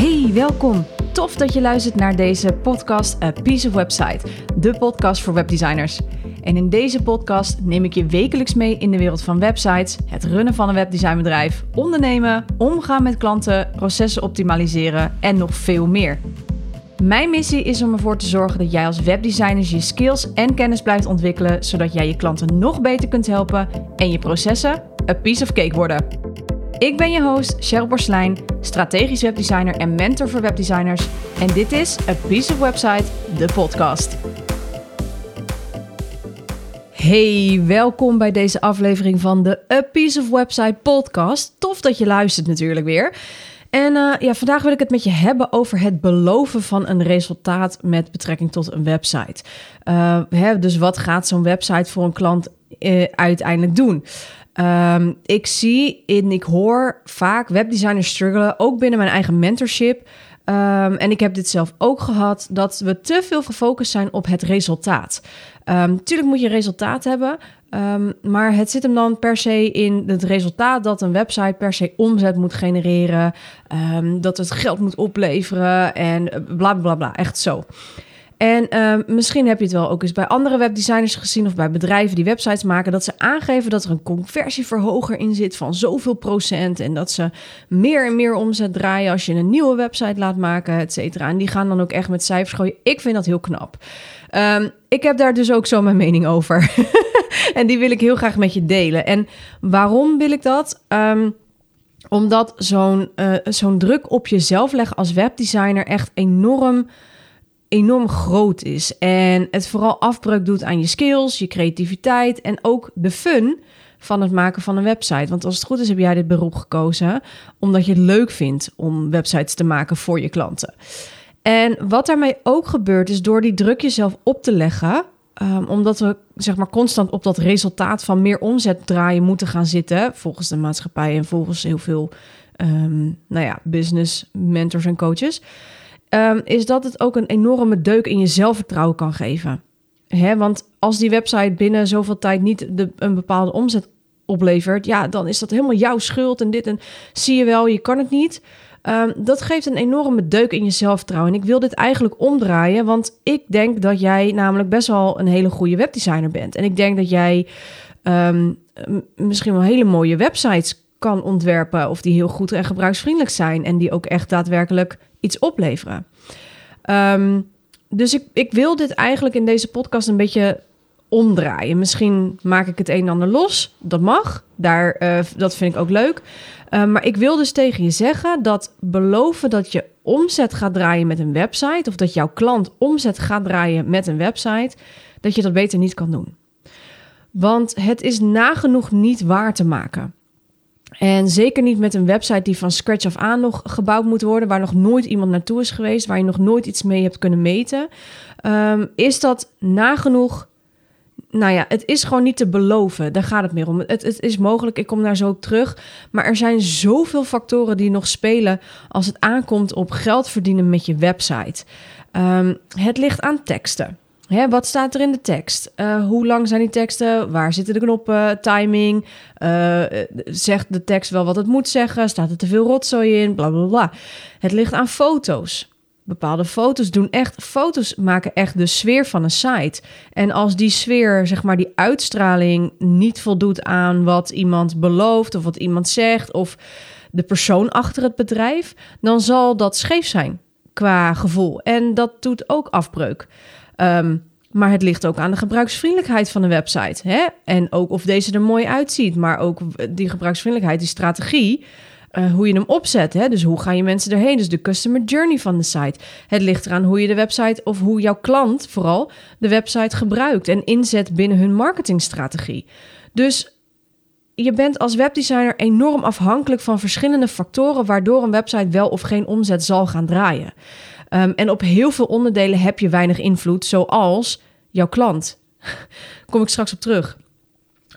Hey, welkom. Tof dat je luistert naar deze podcast A Piece of Website, de podcast voor webdesigners. En in deze podcast neem ik je wekelijks mee in de wereld van websites, het runnen van een webdesignbedrijf, ondernemen, omgaan met klanten, processen optimaliseren en nog veel meer. Mijn missie is om ervoor te zorgen dat jij als webdesigner je skills en kennis blijft ontwikkelen, zodat jij je klanten nog beter kunt helpen en je processen a piece of cake worden. Ik ben je host Cheryl Borslijn, strategisch webdesigner en mentor voor webdesigners. En dit is A Piece of Website, de podcast. Hey, welkom bij deze aflevering van de A Piece of Website podcast. Tof dat je luistert natuurlijk weer. En uh, ja, vandaag wil ik het met je hebben over het beloven van een resultaat met betrekking tot een website. Uh, hè, dus wat gaat zo'n website voor een klant uh, uiteindelijk doen? Um, ik zie en ik hoor vaak webdesigners struggelen, ook binnen mijn eigen mentorship. Um, en ik heb dit zelf ook gehad, dat we te veel gefocust zijn op het resultaat. Um, tuurlijk moet je resultaat hebben, maar het zit hem dan per se in het resultaat dat een website per se omzet moet genereren, dat het geld moet opleveren en bla bla bla, echt zo. En uh, misschien heb je het wel ook eens bij andere webdesigners gezien of bij bedrijven die websites maken, dat ze aangeven dat er een conversieverhoger in zit van zoveel procent en dat ze meer en meer omzet draaien als je een nieuwe website laat maken, et cetera. En die gaan dan ook echt met cijfers gooien. Ik vind dat heel knap. Um, ik heb daar dus ook zo mijn mening over. en die wil ik heel graag met je delen. En waarom wil ik dat? Um, omdat zo'n uh, zo'n druk op jezelf leggen als webdesigner echt enorm enorm groot is. En het vooral afbreuk doet aan je skills, je creativiteit en ook de fun van het maken van een website. Want als het goed is, heb jij dit beroep gekozen omdat je het leuk vindt om websites te maken voor je klanten. En wat daarmee ook gebeurt, is door die druk jezelf op te leggen. Um, omdat we zeg maar constant op dat resultaat van meer omzet draaien moeten gaan zitten. Volgens de maatschappij en volgens heel veel um, nou ja, business mentors en coaches um, is dat het ook een enorme deuk in je zelfvertrouwen kan geven. Hè, want als die website binnen zoveel tijd niet de, een bepaalde omzet oplevert, ja, dan is dat helemaal jouw schuld en dit en zie je wel, je kan het niet. Um, dat geeft een enorme deuk in je zelfvertrouwen. En ik wil dit eigenlijk omdraaien, want ik denk dat jij namelijk best wel een hele goede webdesigner bent. En ik denk dat jij um, misschien wel hele mooie websites kan ontwerpen of die heel goed en gebruiksvriendelijk zijn en die ook echt daadwerkelijk iets opleveren. Um, dus ik, ik wil dit eigenlijk in deze podcast een beetje omdraaien. Misschien maak ik het een en ander los. Dat mag. Daar, uh, dat vind ik ook leuk. Uh, maar ik wil dus tegen je zeggen dat beloven dat je omzet gaat draaien met een website, of dat jouw klant omzet gaat draaien met een website, dat je dat beter niet kan doen. Want het is nagenoeg niet waar te maken. En zeker niet met een website die van scratch af aan nog gebouwd moet worden, waar nog nooit iemand naartoe is geweest, waar je nog nooit iets mee hebt kunnen meten. Um, is dat nagenoeg. Nou ja, het is gewoon niet te beloven. Daar gaat het meer om. Het, is mogelijk, ik kom daar zo op terug. Maar er zijn zoveel factoren die nog spelen als het aankomt op geld verdienen met je website. Um, het ligt aan teksten. Hè, wat staat er in de tekst? Uh, hoe lang zijn die teksten? Waar zitten de knoppen? Timing? Uh, zegt de tekst wel wat het moet zeggen? Staat er te veel rotzooi in? Bla bla bla. Het ligt aan foto's. Bepaalde foto's doen echt, foto's maken echt de sfeer van een site. En als die sfeer, zeg maar, die uitstraling niet voldoet aan wat iemand belooft of wat iemand zegt of de persoon achter het bedrijf, dan zal dat scheef zijn qua gevoel. En dat doet ook afbreuk. Um, maar het ligt ook aan de gebruiksvriendelijkheid van de website. Hè? En ook of deze er mooi uitziet. Maar ook die gebruiksvriendelijkheid, die strategie. Uh, hoe je hem opzet. Hè? Dus hoe gaan je mensen erheen? Dus de customer journey van de site. Het ligt eraan hoe je de website of hoe jouw klant vooral de website gebruikt en inzet binnen hun marketingstrategie. Dus je bent als webdesigner enorm afhankelijk van verschillende factoren waardoor een website wel of geen omzet zal gaan draaien. Um, en op heel veel onderdelen heb je weinig invloed, zoals jouw klant. Kom ik straks op terug.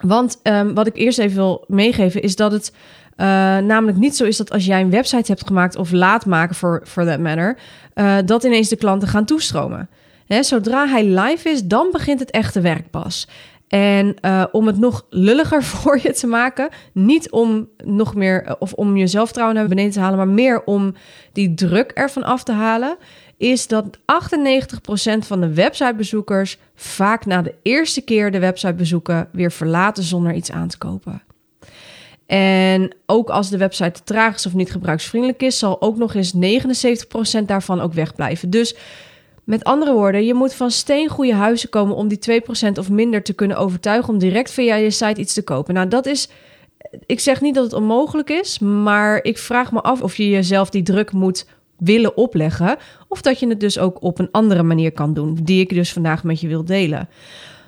Want um, wat ik eerst even wil meegeven is dat het uh, namelijk niet zo is dat als jij een website hebt gemaakt of laat maken voor for that matter, uh, dat ineens de klanten gaan toestromen. Zodra hij live is, dan begint het echte werk pas. En uh, om het nog lulliger voor je te maken, niet om nog meer of om je zelfvertrouwen naar beneden te halen, maar meer om die druk ervan af te halen, is dat 98% van de websitebezoekers vaak na de eerste keer de website bezoeken weer verlaten zonder iets aan te kopen. En ook als de website te traag is of niet gebruiksvriendelijk is, zal ook nog eens 79% daarvan ook wegblijven. Dus met andere woorden, je moet van steengoede huizen komen om die 2% of minder te kunnen overtuigen om direct via je site iets te kopen. Nou, dat is. Ik zeg niet dat het onmogelijk is, maar ik vraag me af of je jezelf die druk moet willen opleggen. Of dat je het dus ook op een andere manier kan doen, die ik dus vandaag met je wil delen.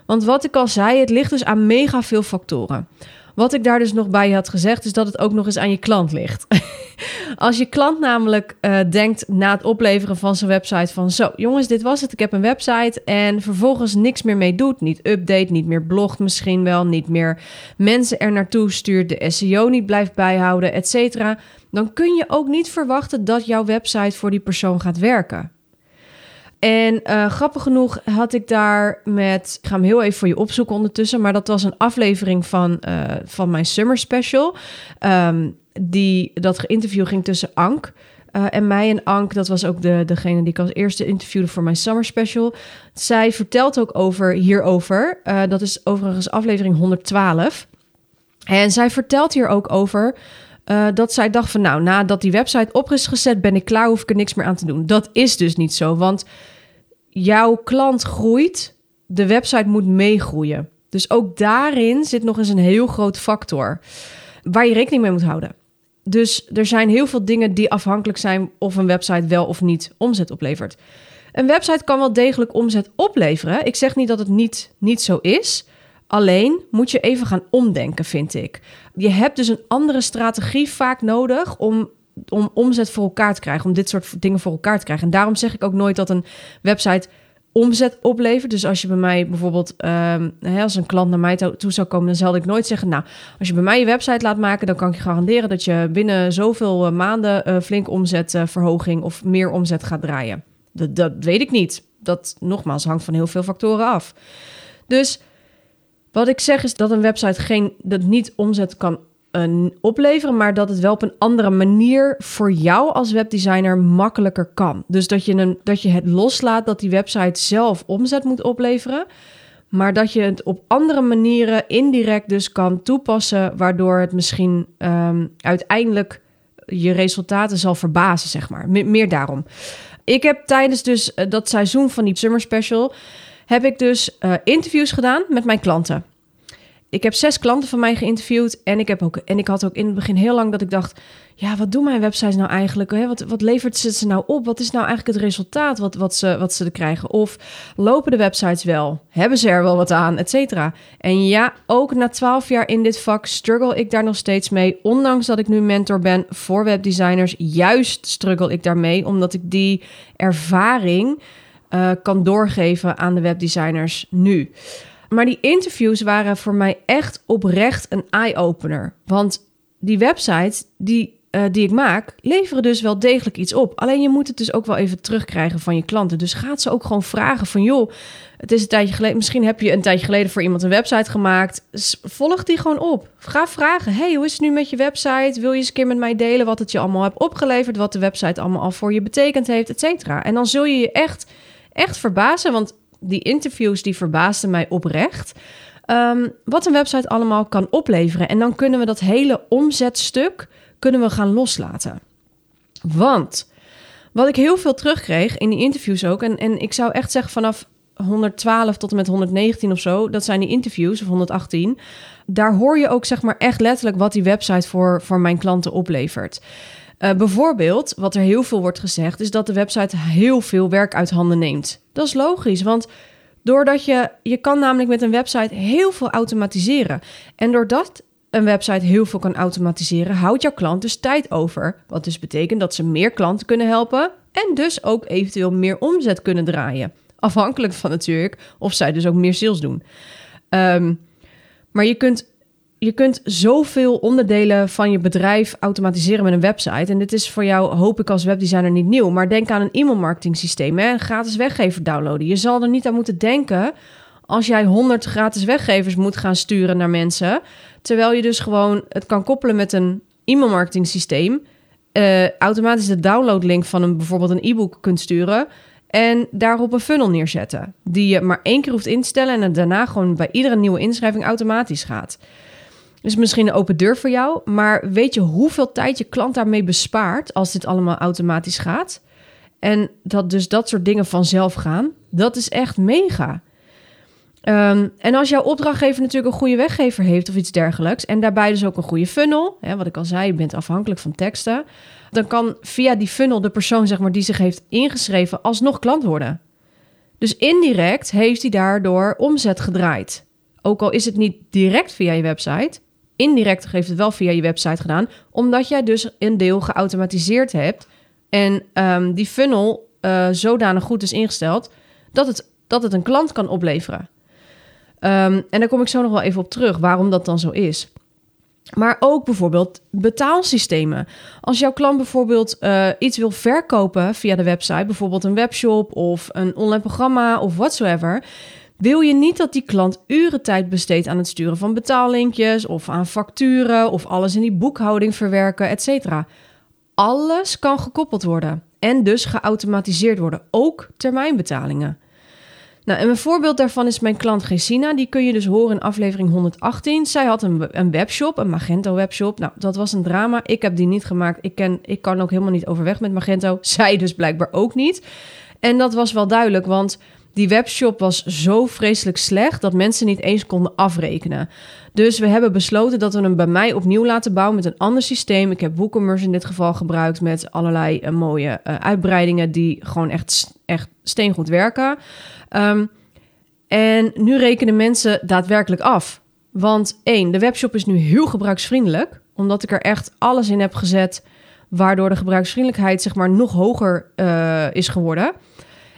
Want wat ik al zei, het ligt dus aan mega veel factoren. Wat ik daar dus nog bij had gezegd, is dat het ook nog eens aan je klant ligt. Als je klant namelijk uh, denkt na het opleveren van zijn website van zo, jongens, dit was het, ik heb een website en vervolgens niks meer mee doet, niet update, niet meer blogt misschien wel, niet meer mensen er naartoe stuurt, de SEO niet blijft bijhouden, et cetera, dan kun je ook niet verwachten dat jouw website voor die persoon gaat werken. En uh, grappig genoeg had ik daar met. Ik ga hem heel even voor je opzoeken ondertussen. Maar dat was een aflevering van, uh, van mijn Summer Special. Um, die, dat interview ging tussen Ank. Uh, en mij en Ank, dat was ook de, degene die ik als eerste interviewde voor mijn Summer Special. Zij vertelt ook over hierover. dat is overigens aflevering 112. En zij vertelt hier ook over dat zij dacht van nou, nadat die website op is gezet, ben ik klaar, hoef ik er niks meer aan te doen. Dat is dus niet zo, want jouw klant groeit, de website moet meegroeien. Dus ook daarin zit nog eens een heel groot factor waar je rekening mee moet houden. Dus er zijn heel veel dingen die afhankelijk zijn of een website wel of niet omzet oplevert. Een website kan wel degelijk omzet opleveren. Ik zeg niet dat het niet, niet zo is. Alleen moet je even gaan omdenken, vind ik. Je hebt dus een andere strategie vaak nodig om, om omzet voor elkaar te krijgen, om dit soort dingen voor elkaar te krijgen. En daarom zeg ik ook nooit dat een website omzet oplevert. Dus als je bij mij bijvoorbeeld, um, als een klant naar mij toe zou komen, dan zal ik nooit zeggen, nou, als je bij mij je website laat maken, dan kan ik je garanderen dat je binnen zoveel eh, maanden uh, flink omzetverhoging of meer omzet gaat draaien. Dat, dat weet ik niet. Dat nogmaals hangt van heel veel factoren af. Dus wat ik zeg is dat een website geen, dat niet omzet kan uh, opleveren, maar dat het wel op een andere manier voor jou als webdesigner makkelijker kan. Dus dat je, een, dat je het loslaat dat die website zelf omzet moet opleveren, maar dat je het op andere manieren indirect dus kan toepassen, waardoor het misschien um, uiteindelijk je resultaten zal verbazen, zeg maar. meer daarom. Ik heb tijdens dus uh, dat seizoen van die Summer Special heb ik dus uh, interviews gedaan met mijn klanten. Ik heb zes klanten van mij geïnterviewd en ik, heb ook, en ik had ook in het begin heel lang dat ik dacht, ja, wat doen mijn websites nou eigenlijk? Hè? Wat, wat levert ze, ze nou op? Wat is nou eigenlijk het resultaat wat, wat, ze, wat ze krijgen? Of lopen de websites wel? Hebben ze er wel wat aan? Et cetera. En ja, ook na twaalf jaar in dit vak struggle ik daar nog steeds mee. Ondanks dat ik nu mentor ben voor webdesigners, juist struggle ik daarmee, omdat ik die ervaring uh, kan doorgeven aan de webdesigners nu. Maar die interviews waren voor mij echt oprecht een eye-opener. Want die websites die, uh, die ik maak, leveren dus wel degelijk iets op. Alleen je moet het dus ook wel even terugkrijgen van je klanten. Dus gaat ze ook gewoon vragen van... joh, het is een tijdje geleden... misschien heb je een tijdje geleden voor iemand een website gemaakt. Volg die gewoon op. Ga vragen, hey, hoe is het nu met je website? Wil je eens een keer met mij delen wat het je allemaal hebt opgeleverd... wat de website allemaal al voor je betekend heeft, et cetera. En dan zul je je echt echt verbazen, want die interviews die verbaasden mij oprecht. Um, wat een website allemaal kan opleveren. En dan kunnen we dat hele omzetstuk kunnen we gaan loslaten. Want wat ik heel veel terugkreeg in die interviews ook, en, en ik zou echt zeggen vanaf 112 tot en met 119 of zo, dat zijn die interviews, of 118. Daar hoor je ook zeg maar echt letterlijk wat die website voor, voor mijn klanten oplevert. Uh, bijvoorbeeld, wat er heel veel wordt gezegd, is dat de website heel veel werk uit handen neemt. Dat is logisch, want doordat je, je kan namelijk met een website heel veel automatiseren. En doordat een website heel veel kan automatiseren, houdt jouw klant dus tijd over. Wat dus betekent dat ze meer klanten kunnen helpen en dus ook eventueel meer omzet kunnen draaien. Afhankelijk van natuurlijk of zij dus ook meer sales doen. Um, maar je kunt je kunt zoveel onderdelen van je bedrijf automatiseren met een website. En dit is voor jou, hoop ik als webdesigner, niet nieuw. Maar denk aan een e-mailmarketing systeem. Hè? Een gratis weggever downloaden. Je zal er niet aan moeten denken als jij 100 gratis weggevers moet gaan sturen naar mensen, terwijl je dus gewoon het kan koppelen met een e-mailmarketing systeem, uh, automatisch de downloadlink van een bijvoorbeeld een e-book kunt sturen en daarop een funnel neerzetten, die je maar één keer hoeft in te stellen en het daarna gewoon bij iedere nieuwe inschrijving automatisch gaat. Dus misschien een open deur voor jou, maar weet je hoeveel tijd je klant daarmee bespaart als dit allemaal automatisch gaat? En dat dus dat soort dingen vanzelf gaan, dat is echt mega. Um, en als jouw opdrachtgever natuurlijk een goede weggever heeft of iets dergelijks, en daarbij dus ook een goede funnel, hè, wat ik al zei, je bent afhankelijk van teksten, dan kan via die funnel de persoon zeg maar, die zich heeft ingeschreven alsnog klant worden. Dus indirect heeft hij daardoor omzet gedraaid. Ook al is het niet direct via je website, indirect heeft het wel via je website gedaan, omdat jij dus een deel geautomatiseerd hebt en um, die funnel uh, zodanig goed is ingesteld dat het, dat het een klant kan opleveren. Um, en daar kom ik zo nog wel even op terug, waarom dat dan zo is. Maar ook bijvoorbeeld betaalsystemen. Als jouw klant bijvoorbeeld uh, iets wil verkopen via de website, bijvoorbeeld een webshop of een online programma of whatsoever, wil je niet dat die klant uren tijd besteedt aan het sturen van betaallinkjes of aan facturen of alles in die boekhouding verwerken, etc. Alles kan gekoppeld worden en dus geautomatiseerd worden, ook termijnbetalingen. Nou, en een voorbeeld daarvan is mijn klant Gesina. Die kun je dus horen in aflevering 118. Zij had een, een webshop, een Magento webshop. Nou, dat was een drama. Ik heb die niet gemaakt. Ik, ken, ik kan ook helemaal niet overweg met Magento. Zij dus blijkbaar ook niet. En dat was wel duidelijk, want die webshop was zo vreselijk slecht dat mensen niet eens konden afrekenen. Dus we hebben besloten dat we hem bij mij opnieuw laten bouwen met een ander systeem. Ik heb WooCommerce in dit geval gebruikt met allerlei uh, mooie uh, uitbreidingen die gewoon echt, echt steengoed werken. Um, en nu rekenen mensen daadwerkelijk af. Want één, de webshop is nu heel gebruiksvriendelijk, omdat ik er echt alles in heb gezet, waardoor de gebruiksvriendelijkheid zeg maar nog hoger uh, is geworden.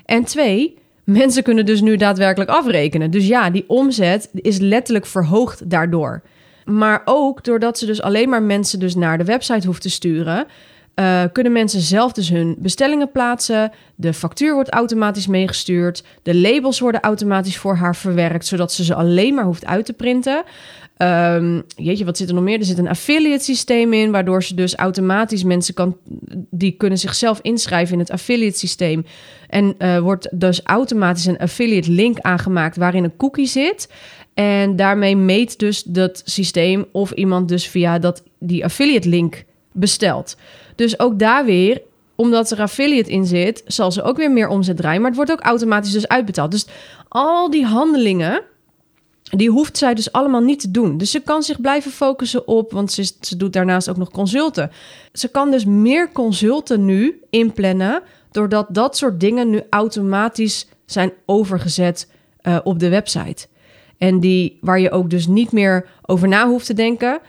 En twee, mensen kunnen dus nu daadwerkelijk afrekenen. Dus ja, die omzet is letterlijk verhoogd daardoor. Maar ook doordat ze dus alleen maar mensen dus naar de website hoeft te sturen, uh, kunnen mensen zelf dus hun bestellingen plaatsen. De factuur wordt automatisch meegestuurd. De labels worden automatisch voor haar verwerkt, zodat ze ze alleen maar hoeft uit te printen. Um, jeetje, wat zit er nog meer? Er zit een affiliate systeem in, waardoor ze dus automatisch mensen kan, die kunnen zichzelf inschrijven in het affiliate systeem. En uh, wordt dus automatisch een affiliate link aangemaakt waarin een cookie zit. En daarmee meet dus dat systeem of iemand dus via dat, die affiliate link bestelt. Dus ook daar weer, omdat er affiliate in zit, zal ze ook weer meer omzet draaien. Maar het wordt ook automatisch dus uitbetaald. Dus al die handelingen, die hoeft zij dus allemaal niet te doen. Dus ze kan zich blijven focussen op, want ze, ze doet daarnaast ook nog consulten. Ze kan dus meer consulten nu inplannen, doordat dat soort dingen nu automatisch zijn overgezet uh, op de website. En die waar je ook dus niet meer over na hoeft te denken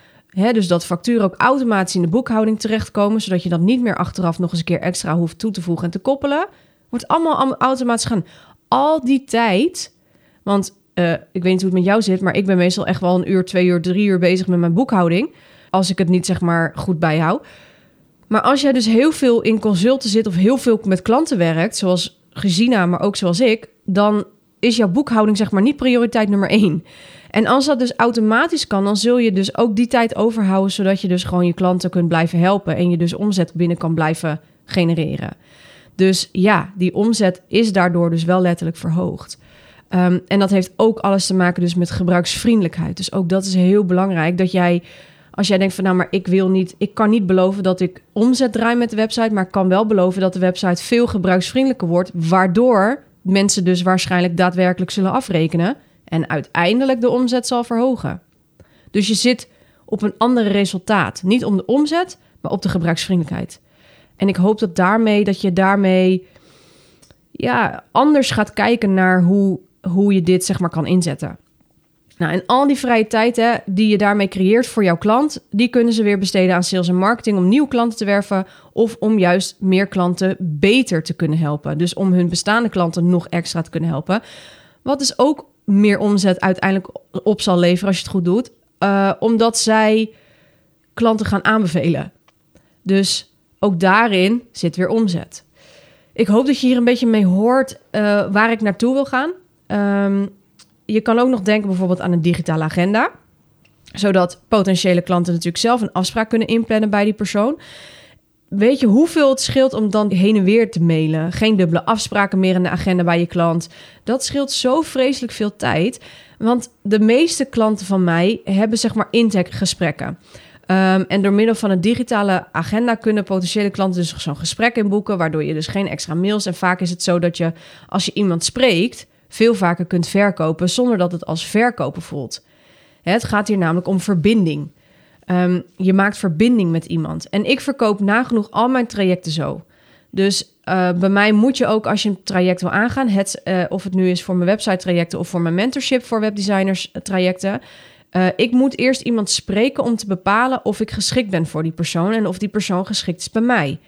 dus dat facturen ook automatisch in de boekhouding terechtkomen, zodat je dat niet meer achteraf nog eens een keer extra hoeft toe te voegen en te koppelen. Wordt allemaal automatisch gaan. Al die tijd, want uh, ik weet niet hoe het met jou zit, maar ik ben meestal echt wel een uur, twee uur, drie uur bezig met mijn boekhouding. Als ik het niet zeg maar goed bijhoud. Maar als jij dus heel veel in consulten zit of heel veel met klanten werkt, zoals Gesina, maar ook zoals ik, dan is jouw boekhouding zeg maar niet prioriteit nummer één. En als dat dus automatisch kan, dan zul je dus ook die tijd overhouden, zodat je dus gewoon je klanten kunt blijven helpen en je dus omzet binnen kan blijven genereren. Dus ja, die omzet is daardoor dus wel letterlijk verhoogd. Um, en dat heeft ook alles te maken dus met gebruiksvriendelijkheid. Dus ook dat is heel belangrijk dat jij als jij denkt van nou, maar ik wil niet, ik kan niet beloven dat ik omzet draai met de website, maar ik kan wel beloven dat de website veel gebruiksvriendelijker wordt, waardoor mensen dus waarschijnlijk daadwerkelijk zullen afrekenen en uiteindelijk de omzet zal verhogen. Dus je zit op een ander resultaat. Niet om de omzet, maar op de gebruiksvriendelijkheid. En ik hoop dat daarmee dat je daarmee ja, anders gaat kijken naar hoe, hoe je dit zeg maar kan inzetten. Nou, en al die vrije tijd hè, die je daarmee creëert voor jouw klant, die kunnen ze weer besteden aan sales en marketing om nieuwe klanten te werven of om juist meer klanten beter te kunnen helpen. Dus om hun bestaande klanten nog extra te kunnen helpen. Wat dus ook meer omzet uiteindelijk op zal leveren als je het goed doet. Uh, omdat zij klanten gaan aanbevelen. Dus ook daarin zit weer omzet. Ik hoop dat je hier een beetje mee hoort uh, waar ik naartoe wil gaan. Um, je kan ook nog denken bijvoorbeeld aan een digitale agenda. Zodat potentiële klanten natuurlijk zelf een afspraak kunnen inplannen bij die persoon. Weet je hoeveel het scheelt om dan heen en weer te mailen? Geen dubbele afspraken meer in de agenda bij je klant. Dat scheelt zo vreselijk veel tijd. Want de meeste klanten van mij hebben zeg maar intakegesprekken. Um, en door middel van een digitale agenda kunnen potentiële klanten dus zo'n gesprek inboeken, waardoor je dus geen extra mails. En vaak is het zo dat je, als je iemand spreekt, veel vaker kunt verkopen zonder dat het als verkopen voelt. Het gaat hier namelijk om verbinding. Um, je maakt verbinding met iemand. En ik verkoop nagenoeg al mijn trajecten zo. Dus uh, bij mij moet je ook, als je een traject wil aangaan, het, uh, of het nu is voor mijn website trajecten of voor mijn mentorship voor webdesigners uh, trajecten, ik moet eerst iemand spreken om te bepalen of ik geschikt ben voor die persoon en of die persoon geschikt is bij mij.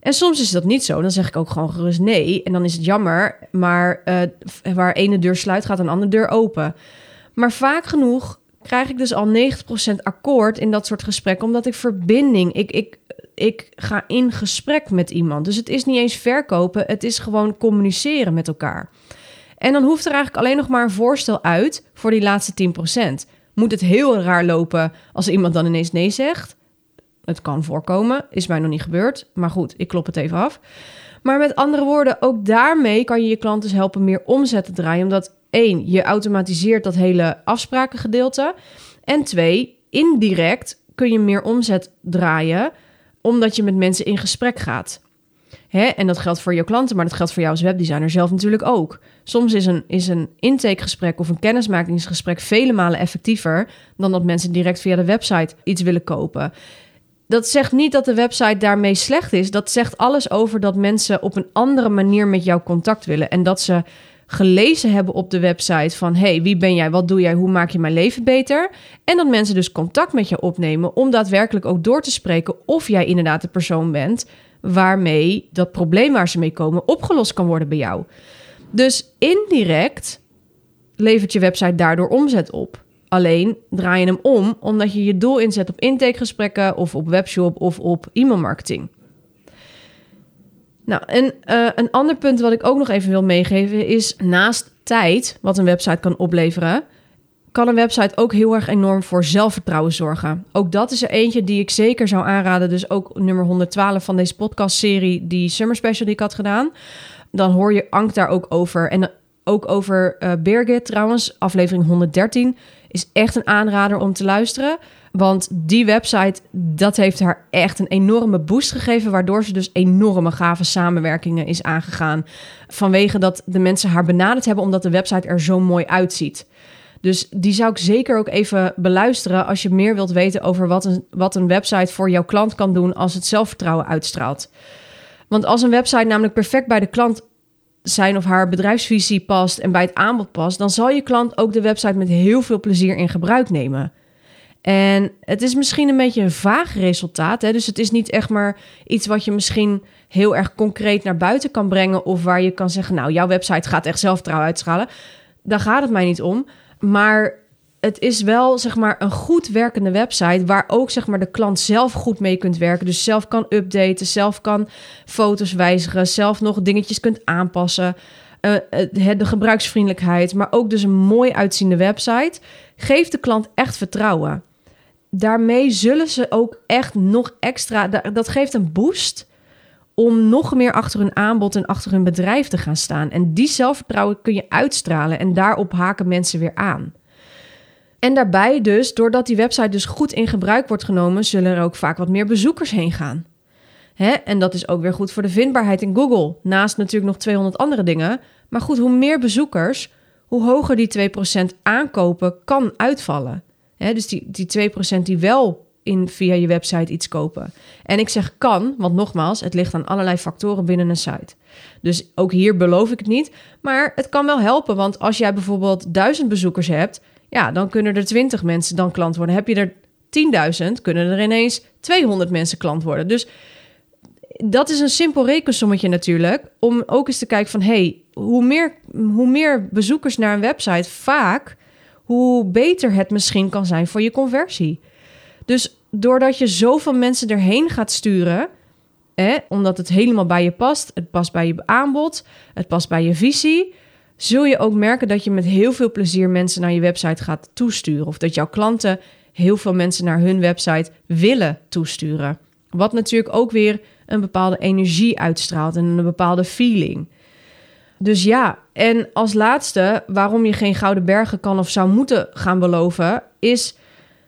En soms is dat niet zo. Dan zeg ik ook gewoon gerust nee. En dan is het jammer. Maar uh, waar ene deur sluit, gaat een andere deur open. Maar vaak genoeg krijg ik dus al 90% akkoord in dat soort gesprekken. Omdat ik verbinding. Ik, ik, ik ga in gesprek met iemand. Dus het is niet eens verkopen. Het is gewoon communiceren met elkaar. En dan hoeft er eigenlijk alleen nog maar een voorstel uit voor die laatste 10% moet het heel raar lopen als iemand dan ineens nee zegt. Het kan voorkomen, is mij nog niet gebeurd. Maar goed, ik klop het even af. Maar met andere woorden, ook daarmee kan je je klant dus helpen meer omzet te draaien. Omdat één, je automatiseert dat hele afsprakengedeelte. En twee, indirect kun je meer omzet draaien omdat je met mensen in gesprek gaat. Hè? En dat geldt voor je klanten, maar dat geldt voor jou als webdesigner zelf natuurlijk ook. Soms is een, is een intakegesprek of een kennismakingsgesprek vele malen effectiever dan dat mensen direct via de website iets willen kopen. Dat zegt niet dat de website daarmee slecht is. Dat zegt alles over dat mensen op een andere manier met jou contact willen. En dat ze gelezen hebben op de website van... hey, wie ben jij, wat doe jij, hoe maak je mijn leven beter? En dat mensen dus contact met je opnemen... om daadwerkelijk ook door te spreken of jij inderdaad de persoon bent waarmee dat probleem waar ze mee komen opgelost kan worden bij jou. Dus indirect levert je website daardoor omzet op. Alleen draai je hem om omdat je je doel inzet op intakegesprekken of op webshop of op e-mailmarketing. Nou, en uh, een ander punt wat ik ook nog even wil meegeven is naast tijd, wat een website kan opleveren, kan een website ook heel erg enorm voor zelfvertrouwen zorgen. Ook dat is er eentje die ik zeker zou aanraden. Dus ook nummer 112 van deze podcastserie, die Summer Special die ik had gedaan. Dan hoor je Ank daar ook over. En ook over uh, Birgit trouwens, aflevering 113, is echt een aanrader om te luisteren. Want die website, dat heeft haar echt een enorme boost gegeven... waardoor ze dus enorme gave samenwerkingen is aangegaan. Vanwege dat de mensen haar benaderd hebben... omdat de website er zo mooi uitziet. Dus die zou ik zeker ook even beluisteren als je meer wilt weten over wat een, wat een website voor jouw klant kan doen als het zelfvertrouwen uitstraalt. Want als een website namelijk perfect bij de klant zijn of haar bedrijfsvisie past en bij het aanbod past, dan zal je klant ook de website met heel veel plezier in gebruik nemen. En het is misschien een beetje een vaag resultaat. Hè? Dus het is niet echt maar iets wat je misschien heel erg concreet naar buiten kan brengen. Of waar je kan zeggen, nou, jouw website gaat echt zelfvertrouwen uitstralen. Daar gaat het mij niet om. Maar het is wel zeg maar een goed werkende website waar ook zeg maar de klant zelf goed mee kunt werken. Dus zelf kan updaten, zelf kan foto's wijzigen, zelf nog dingetjes kunt aanpassen. Uh, de gebruiksvriendelijkheid, maar ook dus een mooi uitziende website geeft de klant echt vertrouwen. Daarmee zullen ze ook echt nog extra, dat geeft een boost om nog meer achter hun aanbod en achter hun bedrijf te gaan staan. En die zelfvertrouwen kun je uitstralen en daarop haken mensen weer aan. En daarbij dus, doordat die website dus goed in gebruik wordt genomen, zullen er ook vaak wat meer bezoekers heen gaan. Hè? En dat is ook weer goed voor de vindbaarheid in Google. Naast natuurlijk nog 200 andere dingen. Maar goed, hoe meer bezoekers, hoe hoger die 2% aankopen kan uitvallen. Hè? Dus die, die 2% die wel in via je website iets kopen. En ik zeg kan, want nogmaals, het ligt aan allerlei factoren binnen een site. Dus ook hier beloof ik het niet, maar het kan wel helpen, want als jij bijvoorbeeld duizend bezoekers hebt, ja, dan kunnen er 20 mensen dan klant worden. Heb je er 10.000, kunnen er ineens 200 mensen klant worden. Dus dat is een simpel rekensommetje natuurlijk, om ook eens te kijken van hey, hoe meer, hoe meer bezoekers naar een website vaak, hoe beter het misschien kan zijn voor je conversie. Dus doordat je zoveel mensen erheen gaat sturen, hè, omdat het helemaal bij je past, het past bij je aanbod, het past bij je visie, zul je ook merken dat je met heel veel plezier mensen naar je website gaat toesturen. Of dat jouw klanten heel veel mensen naar hun website willen toesturen. Wat natuurlijk ook weer een bepaalde energie uitstraalt en een bepaalde feeling. Dus ja, en als laatste, waarom je geen gouden bergen kan of zou moeten gaan beloven, is,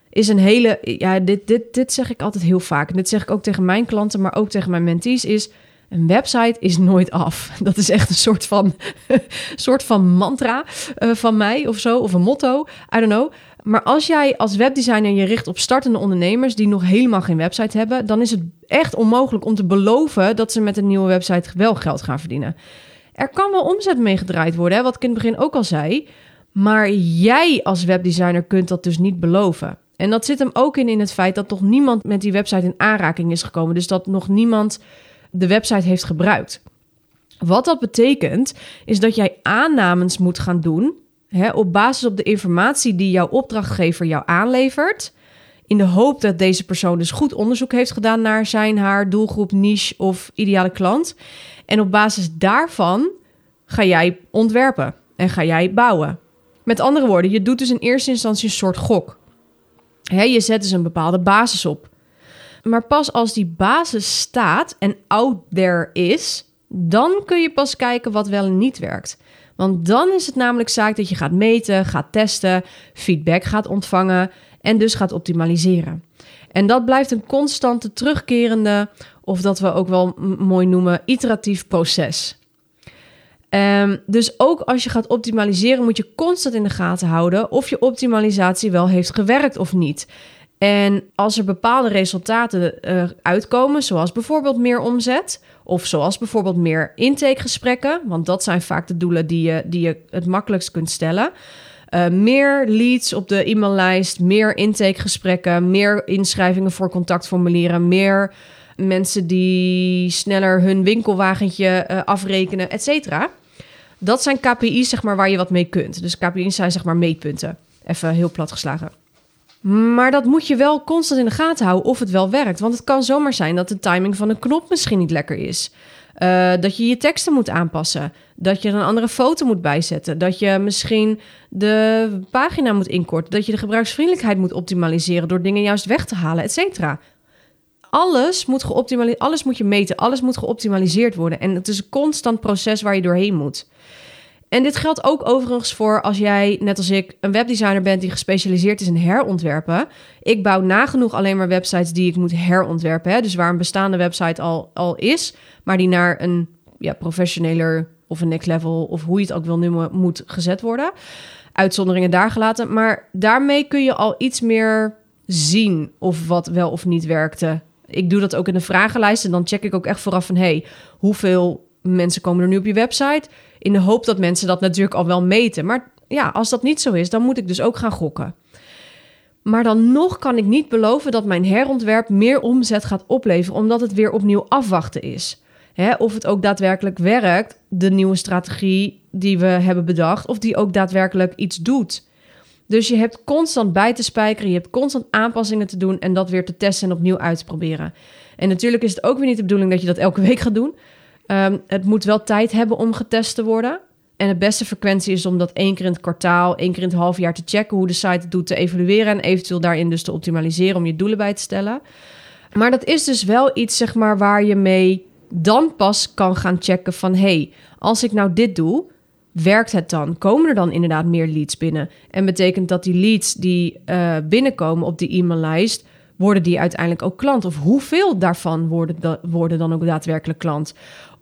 is een hele. Ja, dit, dit, dit zeg ik altijd heel vaak. En dit zeg ik ook tegen mijn klanten, maar ook tegen mijn mentees. Is een website is nooit af. Dat is echt een soort van, soort van mantra uh, van mij of zo, of een motto. I don't know. Maar als jij als webdesigner je richt op startende ondernemers die nog helemaal geen website hebben, dan is het echt onmogelijk om te beloven dat ze met een nieuwe website wel geld gaan verdienen. Er kan wel omzet mee gedraaid worden, hè, wat ik in het begin ook al zei. Maar jij als webdesigner kunt dat dus niet beloven. En dat zit hem ook in in het feit dat toch niemand met die website in aanraking is gekomen. Dus dat nog niemand de website heeft gebruikt. Wat dat betekent, is dat jij aannames moet gaan doen hè, op basis op de informatie die jouw opdrachtgever jou aanlevert. In de hoop dat deze persoon dus goed onderzoek heeft gedaan naar zijn, haar doelgroep, niche of ideale klant. En op basis daarvan ga jij ontwerpen en ga jij bouwen. Met andere woorden, je doet dus in eerste instantie een soort gok. je zet dus een bepaalde basis op. Maar pas als die basis staat en out there is, dan kun je pas kijken wat wel en niet werkt. Want dan is het namelijk zaak dat je gaat meten, gaat testen, feedback gaat ontvangen en dus gaat optimaliseren. En dat blijft een constante terugkerende, of dat we ook wel mooi noemen, iteratief proces. Um, dus ook als je gaat optimaliseren, moet je constant in de gaten houden of je optimalisatie wel heeft gewerkt of niet. En als er bepaalde resultaten uh, uitkomen, zoals bijvoorbeeld meer omzet, of zoals bijvoorbeeld meer intakegesprekken, want dat zijn vaak de doelen die je, die je het makkelijkst kunt stellen. Uh, meer leads op de e-maillijst, meer intakegesprekken, meer inschrijvingen voor contactformulieren, meer mensen die sneller hun winkelwagentje uh, afrekenen, et cetera. Dat zijn KPI's zeg maar, waar je wat mee kunt. Dus KPI's zijn zeg maar meetpunten. Even heel plat geslagen. Maar dat moet je wel constant in de gaten houden of het wel werkt. Want het kan zomaar zijn dat de timing van een knop misschien niet lekker is. Uh, dat je je teksten moet aanpassen. Dat je een andere foto moet bijzetten. Dat je misschien de pagina moet inkorten. Dat je de gebruiksvriendelijkheid moet optimaliseren door dingen juist weg te halen, et cetera. Alles moet geoptimaliseerd, alles moet je meten, alles moet geoptimaliseerd worden. En het is een constant proces waar je doorheen moet. En dit geldt ook overigens voor als jij, net als ik, een webdesigner bent die gespecialiseerd is in herontwerpen. Ik bouw nagenoeg alleen maar websites die ik moet herontwerpen. Hè? Dus waar een bestaande website al, al is, maar die naar een ja, professioneler of een next level of hoe je het ook wil noemen, moet gezet worden. Uitzonderingen daar gelaten. Maar daarmee kun je al iets meer zien of wat wel of niet werkte. Ik doe dat ook in de vragenlijst en dan check ik ook echt vooraf van hey, hoeveel mensen komen er nu op je website? In de hoop dat mensen dat natuurlijk al wel meten. Maar ja, als dat niet zo is, dan moet ik dus ook gaan gokken. Maar dan nog kan ik niet beloven dat mijn herontwerp meer omzet gaat opleveren, omdat het weer opnieuw afwachten is. of het ook daadwerkelijk werkt, de nieuwe strategie die we hebben bedacht, of die ook daadwerkelijk iets doet. Dus je hebt constant bij te spijkeren, je hebt constant aanpassingen te doen en dat weer te testen en opnieuw uit te proberen. En natuurlijk is het ook weer niet de bedoeling dat je dat elke week gaat doen. Ehm, het moet wel tijd hebben om getest te worden. En de beste frequentie is om dat één keer in het kwartaal, één keer in het half jaar te checken hoe de site het doet, te evalueren en eventueel daarin dus te optimaliseren om je doelen bij te stellen. Maar dat is dus wel iets, zeg maar, waar je mee dan pas kan gaan checken van hey, als ik nou dit doe, werkt het dan? Komen er dan inderdaad meer leads binnen? En betekent dat die leads die uh, binnenkomen op die e-maillijst, worden die uiteindelijk ook klant? Of hoeveel daarvan worden, worden dan ook daadwerkelijk klant?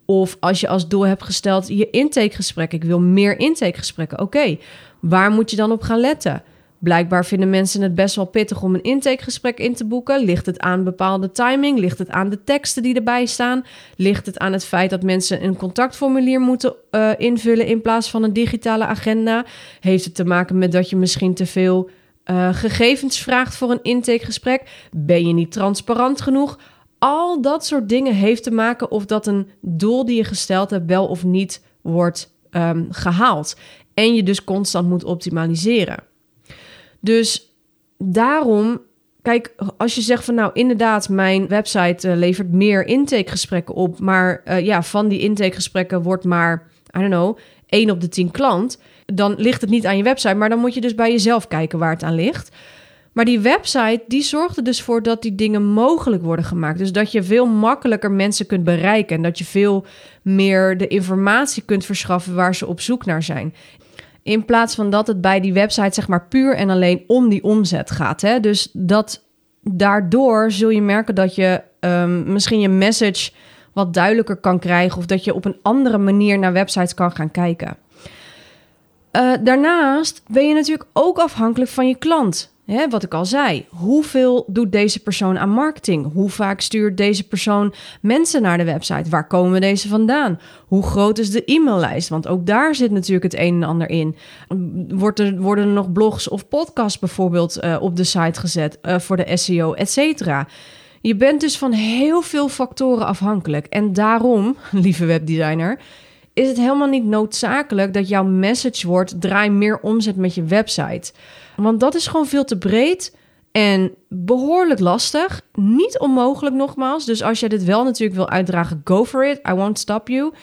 Of als je als doel hebt gesteld je intakegesprek, ik wil meer intakegesprekken. Oké, waar moet je dan op gaan letten? Blijkbaar vinden mensen het best wel pittig om een intakegesprek in te boeken. Ligt het aan bepaalde timing? Ligt het aan de teksten die erbij staan? Ligt het aan het feit dat mensen een contactformulier moeten uh, invullen in plaats van een digitale agenda? Heeft het te maken met dat je misschien te veel uh, gegevens vraagt voor een intakegesprek? Ben je niet transparant genoeg? Al dat soort dingen heeft te maken of dat een doel die je gesteld hebt wel of niet wordt um, gehaald. En je dus constant moet optimaliseren. Dus daarom, kijk, als je zegt van nou inderdaad, mijn website uh, levert meer intakegesprekken op, maar uh, ja, van die intakegesprekken wordt maar, I don't know, 1 op de 10 klant, dan ligt het niet aan je website, maar dan moet je dus bij jezelf kijken waar het aan ligt. Maar die website die zorgt er dus voor dat die dingen mogelijk worden gemaakt. Dus dat je veel makkelijker mensen kunt bereiken en dat je veel meer de informatie kunt verschaffen waar ze op zoek naar zijn. In plaats van dat het bij die website zeg maar puur en alleen om die omzet gaat. Hè? Dus dat daardoor zul je merken dat je um, misschien je message wat duidelijker kan krijgen of dat je op een andere manier naar websites kan gaan kijken. Uh, daarnaast ben je natuurlijk ook afhankelijk van je klant. Wat ik al zei, hoeveel doet deze persoon aan marketing? Hoe vaak stuurt deze persoon mensen naar de website? Waar komen deze vandaan? Hoe groot is de e-maillijst? Want ook daar zit natuurlijk het een en ander in. Wordt er, worden er nog blogs of podcasts bijvoorbeeld uh, op de site gezet uh, voor de SEO, et cetera? Je bent dus van heel veel factoren afhankelijk. En daarom, lieve webdesigner, is het helemaal niet noodzakelijk dat jouw message wordt: draai meer omzet met je website. Want dat is gewoon veel te breed en behoorlijk lastig. Niet onmogelijk nogmaals. Dus als je dit wel natuurlijk wil uitdragen, go for it. I won't stop you.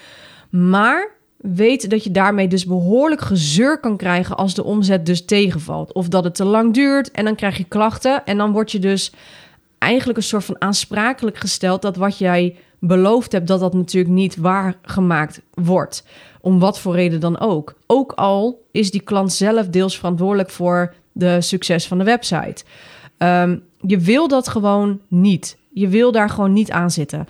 Maar weet dat je daarmee dus behoorlijk gezeur kan krijgen als de omzet dus tegenvalt. Of dat het te lang duurt en dan krijg je klachten. En dan word je dus eigenlijk een soort van aansprakelijk gesteld dat wat jij beloofd hebt, dat dat natuurlijk niet waargemaakt wordt. Om wat voor reden dan ook. Ook al is die klant zelf deels verantwoordelijk voor de succes van de website. Um, je wil dat gewoon niet. Je wil daar gewoon niet aan zitten.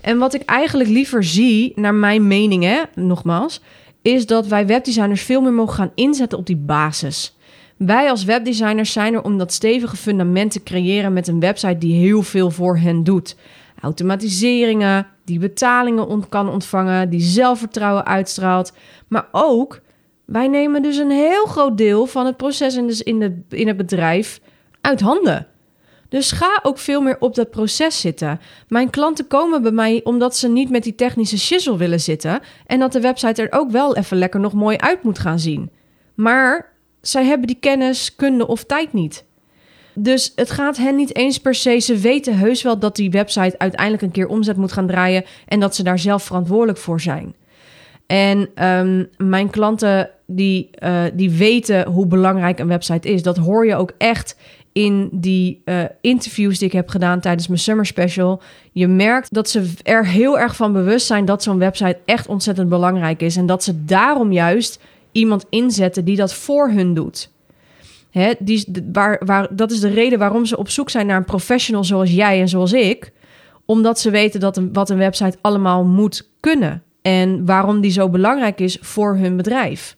En wat ik eigenlijk liever zie, naar mijn mening, hè, nogmaals, is dat wij webdesigners veel meer mogen gaan inzetten op die basis. Wij als webdesigners zijn er om dat stevige fundament te creëren met een website die heel veel voor hen doet. Automatiseringen, die betalingen kan ontvangen, die zelfvertrouwen uitstraalt, maar ook wij nemen dus een heel groot deel van het proces in, in, de, in het bedrijf uit handen. Dus ga ook veel meer op dat proces zitten. Mijn klanten komen bij mij omdat ze niet met die technische shizzle willen zitten en dat de website er ook wel even lekker nog mooi uit moet gaan zien. Maar zij hebben die kennis, kunde of tijd niet. Dus het gaat hen niet eens per se. Ze weten heus wel dat die website uiteindelijk een keer omzet moet gaan draaien en dat ze daar zelf verantwoordelijk voor zijn. En um, mijn klanten die, uh, die weten hoe belangrijk een website is. Dat hoor je ook echt in die uh, interviews die ik heb gedaan tijdens mijn summer special. Je merkt dat ze er heel erg van bewust zijn dat zo'n website echt ontzettend belangrijk is. En dat ze daarom juist iemand inzetten die dat voor hun doet. Die, waar, waar, dat is de reden waarom ze op zoek zijn naar een professional zoals jij en zoals ik. Omdat ze weten dat een, wat een website allemaal moet kunnen. En waarom die zo belangrijk is voor hun bedrijf.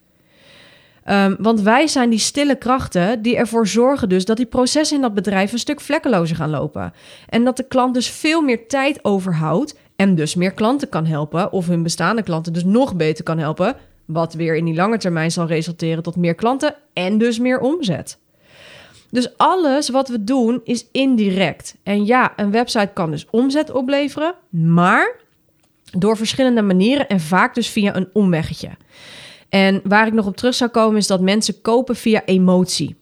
Um, want wij zijn die stille krachten die ervoor zorgen dus dat die processen in dat bedrijf een stuk vlekkelozer gaan lopen. En dat de klant dus veel meer tijd overhoudt en dus meer klanten kan helpen of hun bestaande klanten dus nog beter kan helpen. Wat weer in die lange termijn zal resulteren tot meer klanten en dus meer omzet. Dus alles wat we doen is indirect. En ja, een website kan dus omzet opleveren, maar door verschillende manieren en vaak dus via een omweggetje. En waar ik nog op terug zou komen is dat mensen kopen via emotie.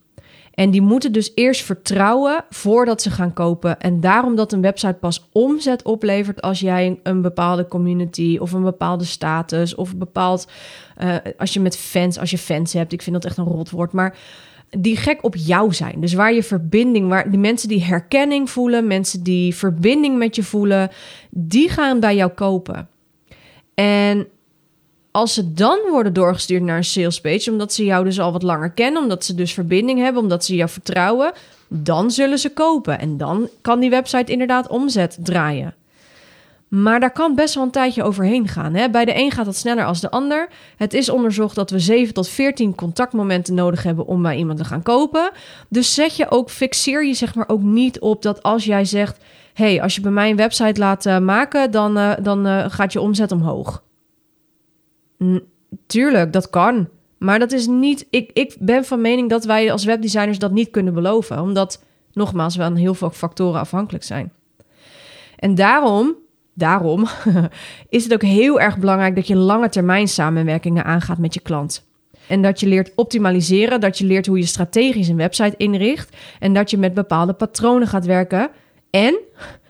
En die moeten dus eerst vertrouwen voordat ze gaan kopen. En daarom dat een website pas omzet oplevert als jij een bepaalde community of een bepaalde status of een bepaald. Uh, als je met fans, als je fans hebt, ik vind dat echt een rotwoord, maar die gek op jou zijn. Dus waar je verbinding, waar die mensen die herkenning voelen, mensen die verbinding met je voelen, die gaan bij jou kopen. En als ze dan worden doorgestuurd naar een sales page, omdat ze jou dus al wat langer kennen, omdat ze dus verbinding hebben, omdat ze jou vertrouwen, dan zullen ze kopen. En dan kan die website inderdaad omzet draaien. Maar daar kan best wel een tijdje overheen gaan. Hè? Bij de een gaat dat sneller als de ander. Het is onderzocht dat we 7 tot 14 contactmomenten nodig hebben om bij iemand te gaan kopen. Dus zet je ook, fixeer je zeg maar ook niet op dat als jij zegt: hey, als je bij mij een website laat uh, maken, dan, uh, dan uh, gaat je omzet omhoog. Tuurlijk, dat kan. Maar dat is niet. Ik, ik ben van mening dat wij als webdesigners dat niet kunnen beloven. Omdat, nogmaals, we aan heel veel factoren afhankelijk zijn. En daarom Daarom is het ook heel erg belangrijk dat je lange termijn samenwerkingen aangaat met je klant. En dat je leert optimaliseren, dat je leert hoe je strategisch een website inricht en dat je met bepaalde patronen gaat werken. En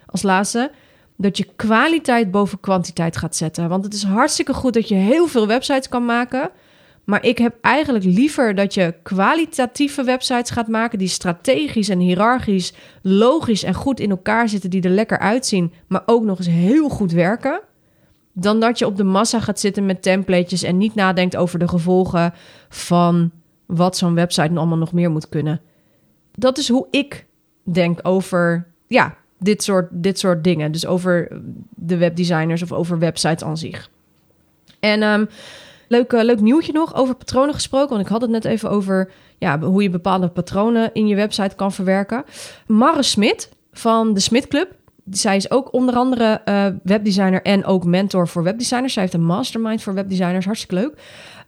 als laatste, dat je kwaliteit boven kwantiteit gaat zetten. Want het is hartstikke goed dat je heel veel websites kan maken, Maar ik heb eigenlijk liever dat je kwalitatieve websites gaat maken die strategisch en hiërarchisch, logisch en goed in elkaar zitten, die er lekker uitzien, maar ook nog eens heel goed werken. Dan dat je op de massa gaat zitten met templates en niet nadenkt over de gevolgen van wat zo'n website allemaal nog meer moet kunnen. Dat is hoe ik denk over ja, dit, soort, dit soort dingen. Dus over de webdesigners of over websites aan zich. En um, leuk, uh, leuk nieuwtje nog over patronen gesproken. Want ik had het net even over ja, hoe je bepaalde patronen in je website kan verwerken. Marre Smit van de Smit Club. Zij is ook onder andere uh, webdesigner en ook mentor voor webdesigners. Zij heeft een mastermind voor webdesigners, hartstikke leuk.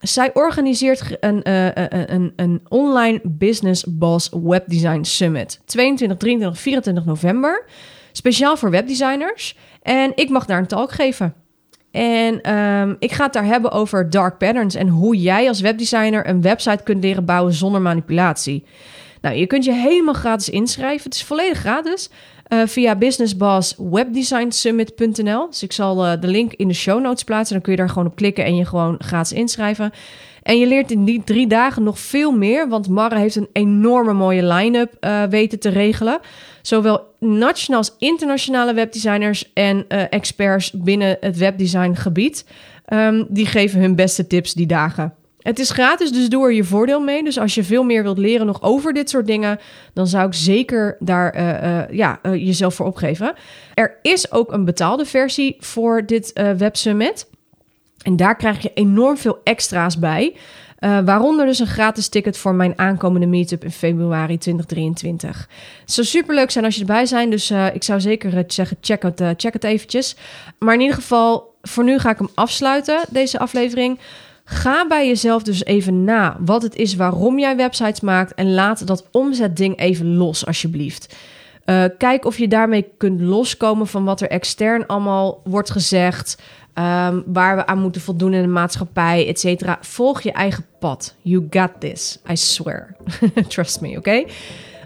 Zij organiseert een, uh, een, een online business boss webdesign summit. 22, 23, 24 november. Speciaal voor webdesigners. En ik mag daar een talk geven. En um, ik ga het daar hebben over dark patterns en hoe jij als webdesigner een website kunt leren bouwen zonder manipulatie. Nou, je kunt je helemaal gratis inschrijven. Het is volledig gratis. Uh, via businessbosswebdesignsummit.nl. Dus ik zal uh, de link in de show notes plaatsen. Dan kun je daar gewoon op klikken en je gewoon gratis inschrijven. En je leert in die drie dagen nog veel meer, want Marre heeft een enorme mooie line-up uh, weten te regelen. Zowel nationaal als internationale webdesigners en experts binnen het webdesigngebied. Um, die geven hun beste tips die dagen. Het is gratis, dus doe er je voordeel mee. Dus als je veel meer wilt leren nog over dit soort dingen, dan zou ik zeker daar uh, uh, ja, uh, jezelf voor opgeven. Er is ook een betaalde versie voor dit Web Summit. En daar krijg je enorm veel extra's bij. Uh, waaronder dus een gratis ticket voor mijn aankomende meetup in februari 2023. Het zou superleuk zijn als je erbij bent. Dus ik zou zeker zeggen, check het, check het eventjes. Maar in ieder geval, voor nu ga ik hem afsluiten, deze aflevering. Ga bij jezelf dus even na wat het is waarom jij websites maakt. En laat dat omzetding even los, alsjeblieft. Uh, kijk of je daarmee kunt loskomen van wat er extern allemaal wordt gezegd. Um, waar we aan moeten voldoen in de maatschappij, et cetera. Volg je eigen pad. You got this. I swear. Trust me, oké? Okay?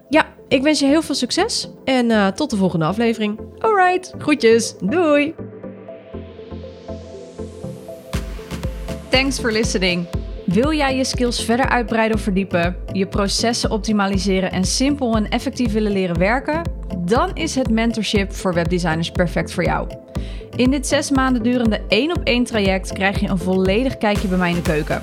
Ja, ik wens je heel veel succes. En uh, tot de volgende aflevering. Alright, groetjes. Doei. Thanks for listening. Wil jij je skills verder uitbreiden of verdiepen, je processen optimaliseren en simpel en effectief willen leren werken? Dan is het mentorship voor webdesigners perfect voor jou. In dit zes maanden durende één op één traject krijg je een volledig kijkje bij mij in de keuken.